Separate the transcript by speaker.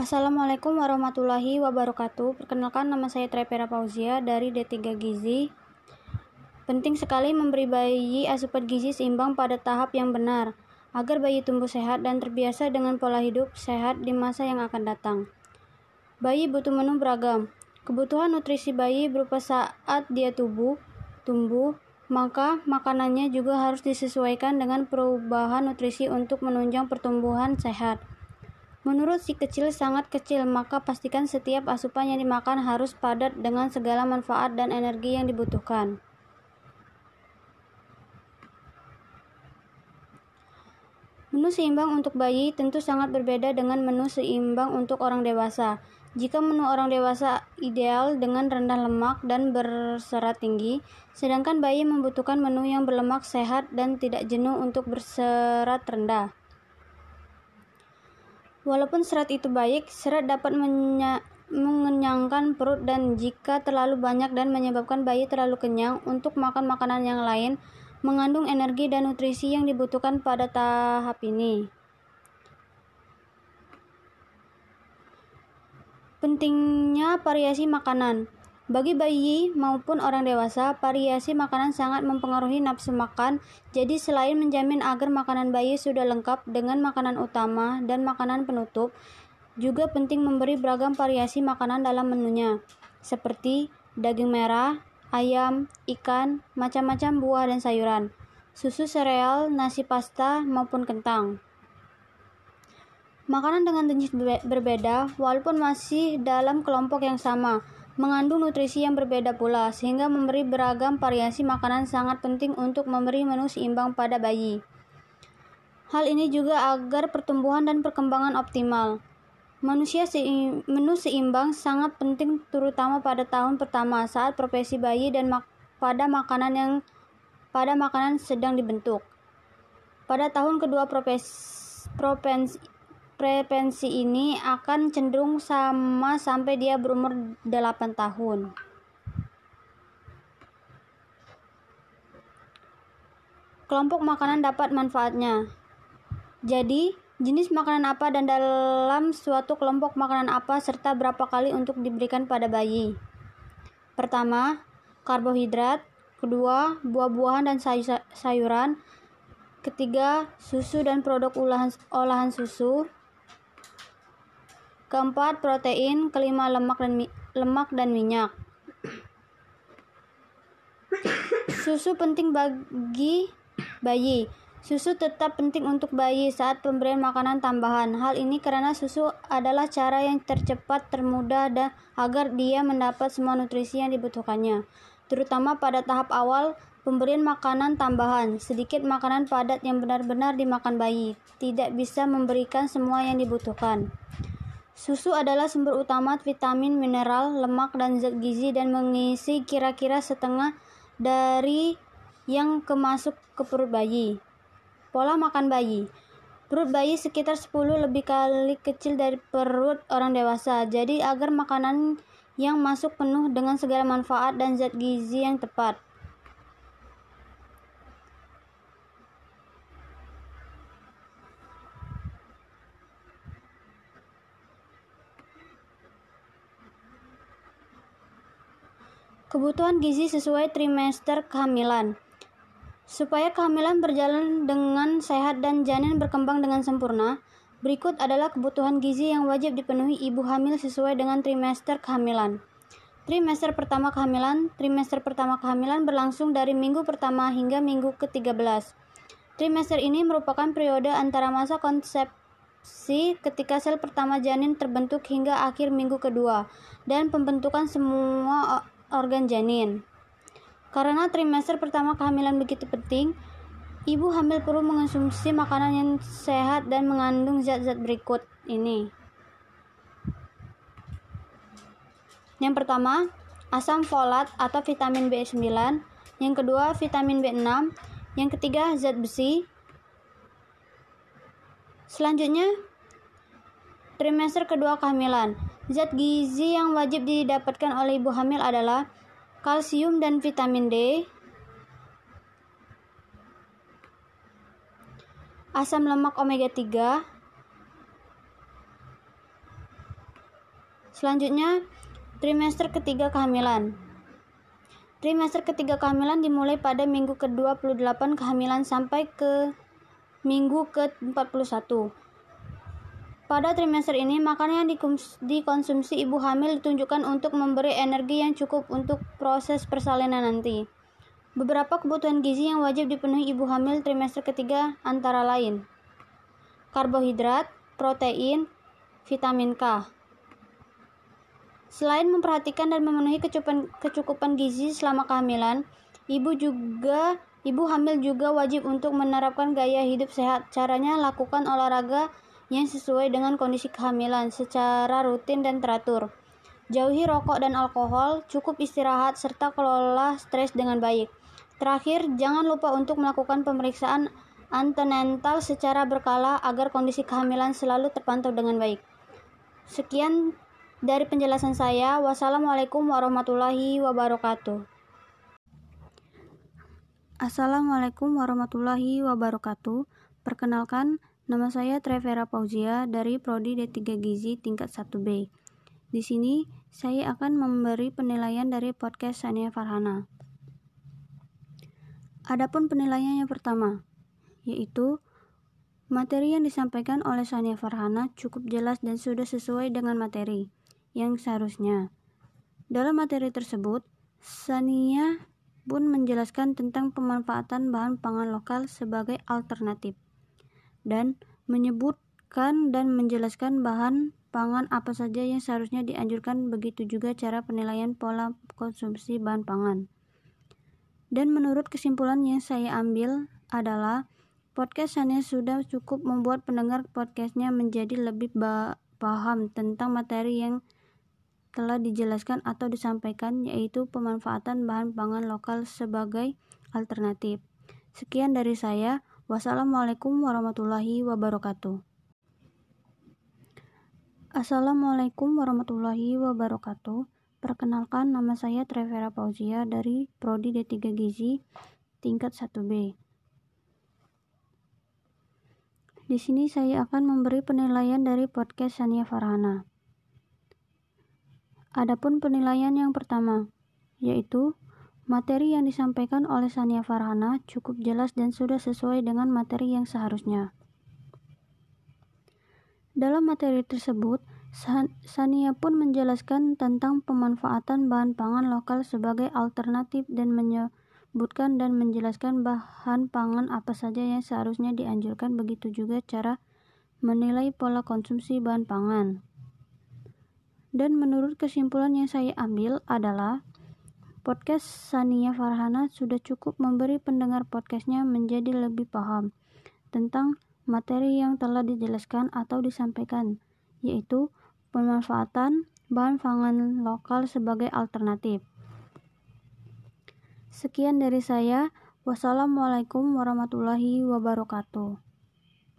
Speaker 1: Assalamualaikum warahmatullahi wabarakatuh. Perkenalkan nama saya Trepera Pauzia dari D3 Gizi. Penting sekali memberi bayi asupan gizi seimbang pada tahap yang benar agar bayi tumbuh sehat dan terbiasa dengan pola hidup sehat di masa yang akan datang. Bayi butuh menu beragam. Kebutuhan nutrisi bayi berupa saat dia tubuh, tumbuh, maka makanannya juga harus disesuaikan dengan perubahan nutrisi untuk menunjang pertumbuhan sehat. Menurut si kecil sangat kecil, maka pastikan setiap asupan yang dimakan harus padat dengan segala manfaat dan energi yang dibutuhkan. Menu seimbang untuk bayi tentu sangat berbeda dengan menu seimbang untuk orang dewasa. Jika menu orang dewasa ideal dengan rendah lemak dan berserat tinggi, sedangkan bayi membutuhkan menu yang berlemak sehat dan tidak jenuh untuk berserat rendah. Walaupun serat itu baik, serat dapat mengenyangkan perut dan jika terlalu banyak dan menyebabkan bayi terlalu kenyang untuk makan makanan yang lain, mengandung energi dan nutrisi yang dibutuhkan pada tahap ini. Pentingnya variasi makanan. Bagi bayi maupun orang dewasa, variasi makanan sangat mempengaruhi nafsu makan. Jadi, selain menjamin agar makanan bayi sudah lengkap dengan makanan utama dan makanan penutup, juga penting memberi beragam variasi makanan dalam menunya, seperti daging merah, ayam, ikan, macam-macam buah dan sayuran, susu sereal, nasi pasta, maupun kentang. Makanan dengan jenis berbeda, walaupun masih dalam kelompok yang sama, mengandung nutrisi yang berbeda pula, sehingga memberi beragam variasi makanan sangat penting untuk memberi menu seimbang pada bayi. Hal ini juga agar pertumbuhan dan perkembangan optimal. Manusia menu seimbang sangat penting terutama pada tahun pertama saat profesi bayi dan mak pada makanan yang pada makanan sedang dibentuk. Pada tahun kedua profesi, frekuensi ini akan cenderung sama sampai dia berumur 8 tahun. Kelompok makanan dapat manfaatnya. Jadi, jenis makanan apa dan dalam suatu kelompok makanan apa serta berapa kali untuk diberikan pada bayi. Pertama, karbohidrat. Kedua, buah-buahan dan sayuran. Ketiga, susu dan produk olahan susu. Keempat, protein. Kelima, lemak dan lemak dan minyak. Susu penting bagi bayi. Susu tetap penting untuk bayi saat pemberian makanan tambahan. Hal ini karena susu adalah cara yang tercepat, termudah, dan agar dia mendapat semua nutrisi yang dibutuhkannya. Terutama pada tahap awal pemberian makanan tambahan. Sedikit makanan padat yang benar-benar dimakan bayi tidak bisa memberikan semua yang dibutuhkan. Susu adalah sumber utama vitamin, mineral, lemak, dan zat gizi dan mengisi kira-kira setengah dari yang kemasuk ke perut bayi. Pola makan bayi. Perut bayi sekitar 10 lebih kali kecil dari perut orang dewasa. Jadi agar makanan yang masuk penuh dengan segala manfaat dan zat gizi yang tepat. Kebutuhan gizi sesuai trimester kehamilan. Supaya kehamilan berjalan dengan sehat dan janin berkembang dengan sempurna, berikut adalah kebutuhan gizi yang wajib dipenuhi ibu hamil sesuai dengan trimester kehamilan. Trimester pertama kehamilan, trimester pertama kehamilan berlangsung dari minggu pertama hingga minggu ke-13. Trimester ini merupakan periode antara masa konsepsi ketika sel pertama janin terbentuk hingga akhir minggu kedua dan pembentukan semua organ janin. Karena trimester pertama kehamilan begitu penting, ibu hamil perlu mengonsumsi makanan yang sehat dan mengandung zat-zat berikut ini. Yang pertama, asam folat atau vitamin B9, yang kedua vitamin B6, yang ketiga zat besi. Selanjutnya, trimester kedua kehamilan. Zat gizi yang wajib didapatkan oleh ibu hamil adalah kalsium dan vitamin D, asam lemak omega 3, Selanjutnya, trimester ketiga kehamilan. Trimester ketiga kehamilan dimulai pada minggu ke-28 kehamilan sampai ke minggu ke-41. Pada trimester ini, makanan yang dikonsumsi ibu hamil ditunjukkan untuk memberi energi yang cukup untuk proses persalinan nanti. Beberapa kebutuhan gizi yang wajib dipenuhi ibu hamil trimester ketiga antara lain karbohidrat, protein, vitamin K. Selain memperhatikan dan memenuhi kecukupan, kecukupan gizi selama kehamilan, ibu juga ibu hamil juga wajib untuk menerapkan gaya hidup sehat. Caranya lakukan olahraga yang sesuai dengan kondisi kehamilan secara rutin dan teratur. Jauhi rokok dan alkohol, cukup istirahat serta kelola stres dengan baik. Terakhir, jangan lupa untuk melakukan pemeriksaan antenatal secara berkala agar kondisi kehamilan selalu terpantau dengan baik. Sekian dari penjelasan saya, wassalamualaikum warahmatullahi wabarakatuh.
Speaker 2: Assalamualaikum warahmatullahi wabarakatuh. Perkenalkan, nama saya Trevera Pauzia dari Prodi D3 Gizi tingkat 1B. Di sini, saya akan memberi penilaian dari podcast Sania Farhana. Adapun penilaian yang pertama, yaitu materi yang disampaikan oleh Sania Farhana cukup jelas dan sudah sesuai dengan materi yang seharusnya. Dalam materi tersebut, Sania pun menjelaskan tentang pemanfaatan bahan pangan lokal sebagai alternatif dan menyebutkan dan menjelaskan bahan pangan apa saja yang seharusnya dianjurkan begitu juga cara penilaian pola konsumsi bahan pangan. Dan menurut kesimpulan yang saya ambil adalah podcast Sania sudah cukup membuat pendengar podcastnya menjadi lebih paham tentang materi yang telah dijelaskan atau disampaikan yaitu pemanfaatan bahan pangan lokal sebagai alternatif. Sekian dari saya. Wassalamualaikum warahmatullahi wabarakatuh. Assalamualaikum warahmatullahi wabarakatuh. Perkenalkan nama saya Trevera Pauzia dari Prodi D3 Gizi tingkat 1B. Di sini saya akan memberi penilaian dari podcast Sania Farhana. Adapun penilaian yang pertama, yaitu materi yang disampaikan oleh Sania Farhana cukup jelas dan sudah sesuai dengan materi yang seharusnya. Dalam materi tersebut, Sania pun menjelaskan tentang pemanfaatan bahan pangan lokal sebagai alternatif dan menyebutkan dan menjelaskan bahan pangan apa saja yang seharusnya dianjurkan begitu juga cara menilai pola konsumsi bahan pangan. Dan menurut kesimpulan yang saya ambil adalah podcast Sania Farhana sudah cukup memberi pendengar podcastnya menjadi lebih paham tentang materi yang telah dijelaskan atau disampaikan, yaitu pemanfaatan bahan pangan lokal sebagai alternatif. Sekian dari saya. Wassalamualaikum warahmatullahi wabarakatuh.